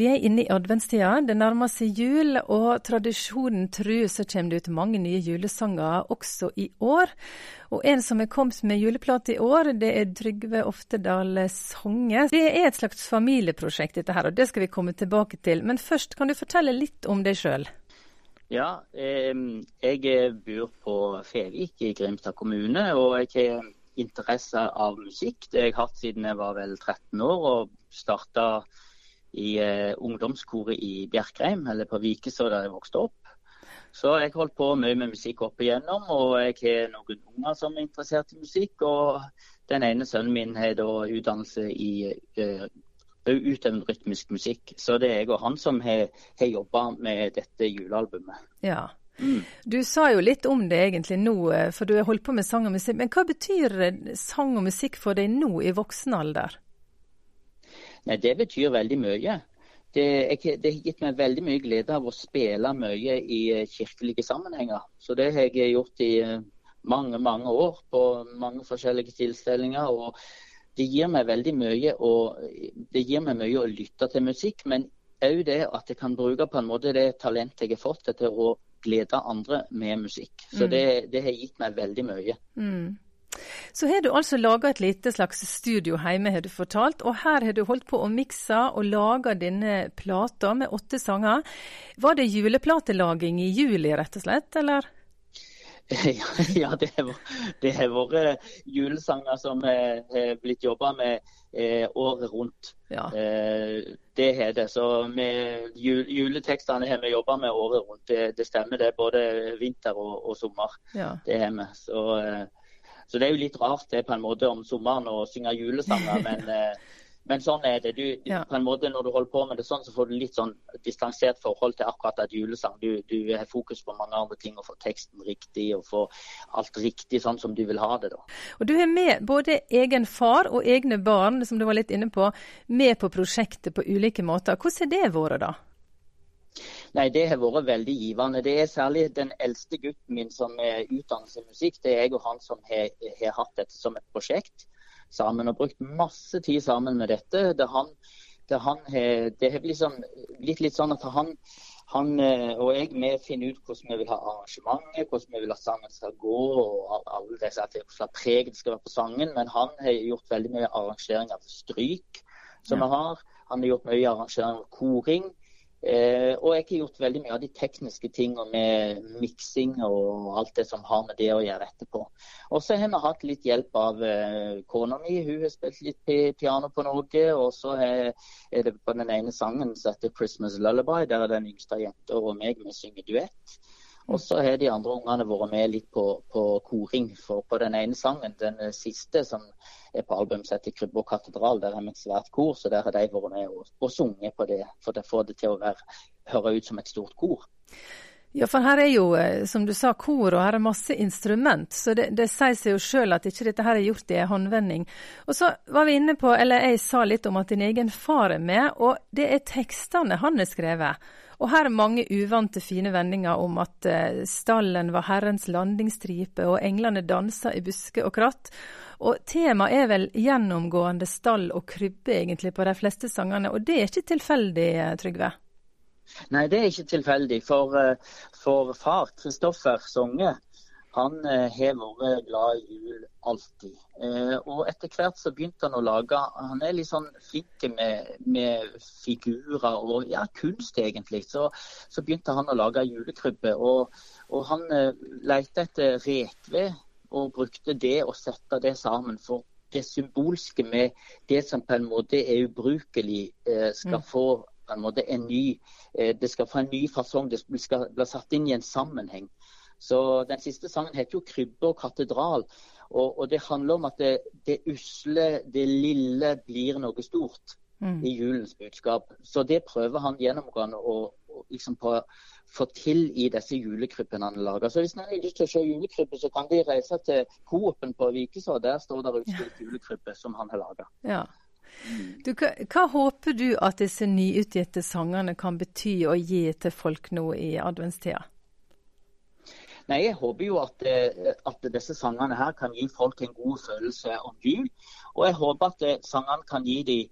Vi er inne i adventstida. Det nærmer seg jul, og tradisjonen tru så kommer det ut mange nye julesanger også i år. Og en som er kommet med juleplate i år, det er Trygve Oftedal Songe. Det er et slags familieprosjekt dette her, og det skal vi komme tilbake til. Men først, kan du fortelle litt om deg sjøl? Ja, eh, jeg bor på Fevik i Grimstad kommune. og jeg har interesse av musikk. Det har jeg hatt siden jeg var vel 13 år og starta i eh, ungdomskoret i Bjerkreim, eller på Vikeså der jeg vokste opp. Så jeg holdt på mye med musikk opp igjennom, og jeg har noen unger som er interessert i musikk. Og den ene sønnen min har da utdannelse i uh, utøvende rytmisk musikk. Så det er jeg og han som har, har jobba med dette julealbumet. Ja, du sa jo litt om det egentlig nå, eh, for du har holdt på med sang og musikk. Men hva betyr sang og musikk for deg nå i voksen alder? Nei, Det betyr veldig mye. Det, jeg, det, har gitt meg veldig mye glede av å spille mye i eh, kirkelige sammenhenger. Så det har jeg gjort i mange, mange år på mange forskjellige tilstelninger. og det gir meg veldig mye, å, meg mye å lytte til musikk. Men òg det at jeg kan bruke på en måte det talentet jeg har fått til å glede andre med musikk. Så mm. det, det, har gitt meg veldig mye. Mm. Så har du altså laga et lite slags studio hjemme, har du fortalt. Og her har du holdt på å mikse og lage denne plata med åtte sanger. Var det juleplatelaging i juli, rett og slett, eller? Ja, det har, vært julesanger som har blitt jobba med eh, året rundt. Ja. Eh, det har det. Så med jul, juletekstene har vi jobba med året rundt. Det, stemmer det. Både vinter og, og sommer. Ja. Det har vi. Så, eh, så, det er jo litt rart det på en måte om sommeren å synge julesanger, men eh, men sånn er det. Du, ja. på en måte Når du holder på med det sånn, så får du litt sånn distansert forhold til akkurat et julesang. Du, du har fokus på mange andre ting, og får teksten riktig og får alt riktig sånn som du vil ha det. da. Og Du har med både egen far og egne barn, som du var litt inne på, med på prosjektet på ulike måter. Hvordan har det vært, da? Nei, Det har vært veldig givende. Det er særlig den eldste gutten min som er utdannet i musikk. Det er jeg og han som har, har hatt dette som et prosjekt sammen og brukt masse tid sammen med dette. Det, han, det, han, det har blitt, blitt, litt sånn at han, han eh, og jeg vi finner ut hvordan vi vil ha arrangementet, hvordan vi vil at sangen skal gå, og alle disse, hvilket preg det skal være på sangen. Men han har gjort veldig mye arrangering av stryk som vi har. Han har gjort mye arrangering av koring. Eh, og jeg har gjort veldig mye av de tekniske tingene med miksing og alt det som har med det å gjøre etterpå. Og så har vi hatt litt hjelp av eh, kona mi. Hun har spilt litt piano på noe. Og så er, er det på den ene sangen som heter 'Christmas Lullaby', der er den yngste jenta og meg vi synger duett. Og så har de andre ungene vært med litt på, på, koring. For på den ene sangen, den siste som er på albumet 'Krybbe og katedral', der har vi et svært kor, så der har de vært med og, og sunget på det. For det får det til å være, høre ut som et stort kor. Ja, for her er jo, eh, som du sa, kor, og her er masse instrument. Så det, det sier seg jo sjøl at ikke dette her er gjort i en håndvending. Og så var vi inne på, eller jeg sa litt om at din egen far er med, og det er tekstene han har skrevet. Og her er mange uvante fine vendinger om at eh, stallen var Herrens landingsstripe, og englene dansa i buske og kratt. Og temaet er vel gjennomgående stall og krybbe egentlig på de fleste sangene, og det er ikke tilfeldig, eh, Trygve? Nei, det er ikke tilfeldig. For, eh, for far, Kristoffer Songe, han har vært glad i jul alltid. Eh, og etter hvert så begynte han å lage Han er litt sånn flink med, med figurer og ja, kunst, egentlig. Så, så, begynte han å lage julekrybbe. Og, og han eh, lette etter rekved og brukte det og sette det sammen. For det symbolske med det som på en måte er ubrukelig, eh, skal mm. få på en måte en ny, eh, det skal få en ny fasong. Det skal bli satt inn i en sammenheng. Så Den siste sangen heter jo 'Krybbe og katedral'. Og, og, det handler om at det, det, usle, det lille, blir noe stort mm. i julens budskap. Så det prøver han gjennomgående å, liksom på, få til i disse julekrybbene han lager. Så hvis noen har lyst til å se julekrybbe, så kan de reise til Coop-en på Vikeså. Der står det utstilt julekrybbe som han har laga. Ja. Du, hva, hva, håper du at disse nyutgitte sangene kan bety og gi til folk nå i adventstida? Nei, Jeg håper jo at, eh, at, disse sangene her kan gi folk en god følelse om jul. Og jeg håper at eh, sangene kan gi dem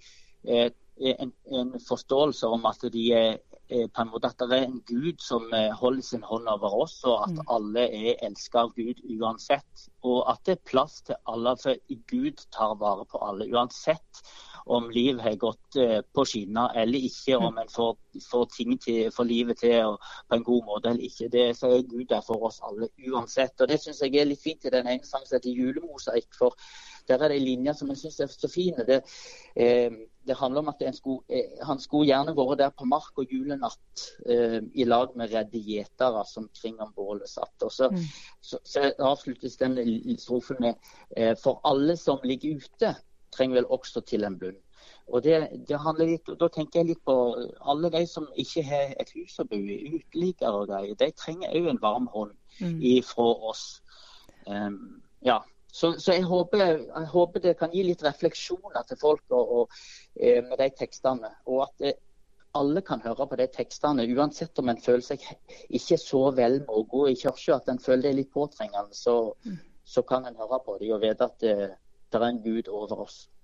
eh, en, en, forståelse om at de er, på en måte at det er en Gud som holder sin hånd over oss, og at mm. alle er elsket av Gud uansett. Og at det er plass til alle, for Gud tar vare på alle. Uansett om livet har gått eh, på skinner eller ikke, om en får, får, ting til, får livet til på en god måte eller ikke. Det så er Gud der for oss alle uansett. Og Det syns jeg er litt fint i den ene sangen som heter 'Julemosaikk'. for der er det en linje som jeg syns er så fine. Det, eh, det, handler om at skulle, eh, han skulle gjerne vært der på mark og julenatt eh, i lag med redde gjetere som kring om bålet satt. Og så, mm. så, så avsluttes den strofen med eh, For alle som ligger ute, trenger vel også til en bunn. Og det, det handler litt, Da tenker jeg litt på alle de som ikke har et hus å bo i, uteliggere og greier. De trenger òg en varm hånd mm. fra oss. Um, ja. Så, så jeg, håper, jeg, håper, det kan gi litt refleksjoner til folk og, og, eh, med de tekstene. Og at det, alle kan høre på de tekstene, uansett om en føler seg ikke så vel med å gå i kirka, at en føler det er litt påtrengende, så, mm. så kan en høre på dem og vite at det, det er en Gud over oss.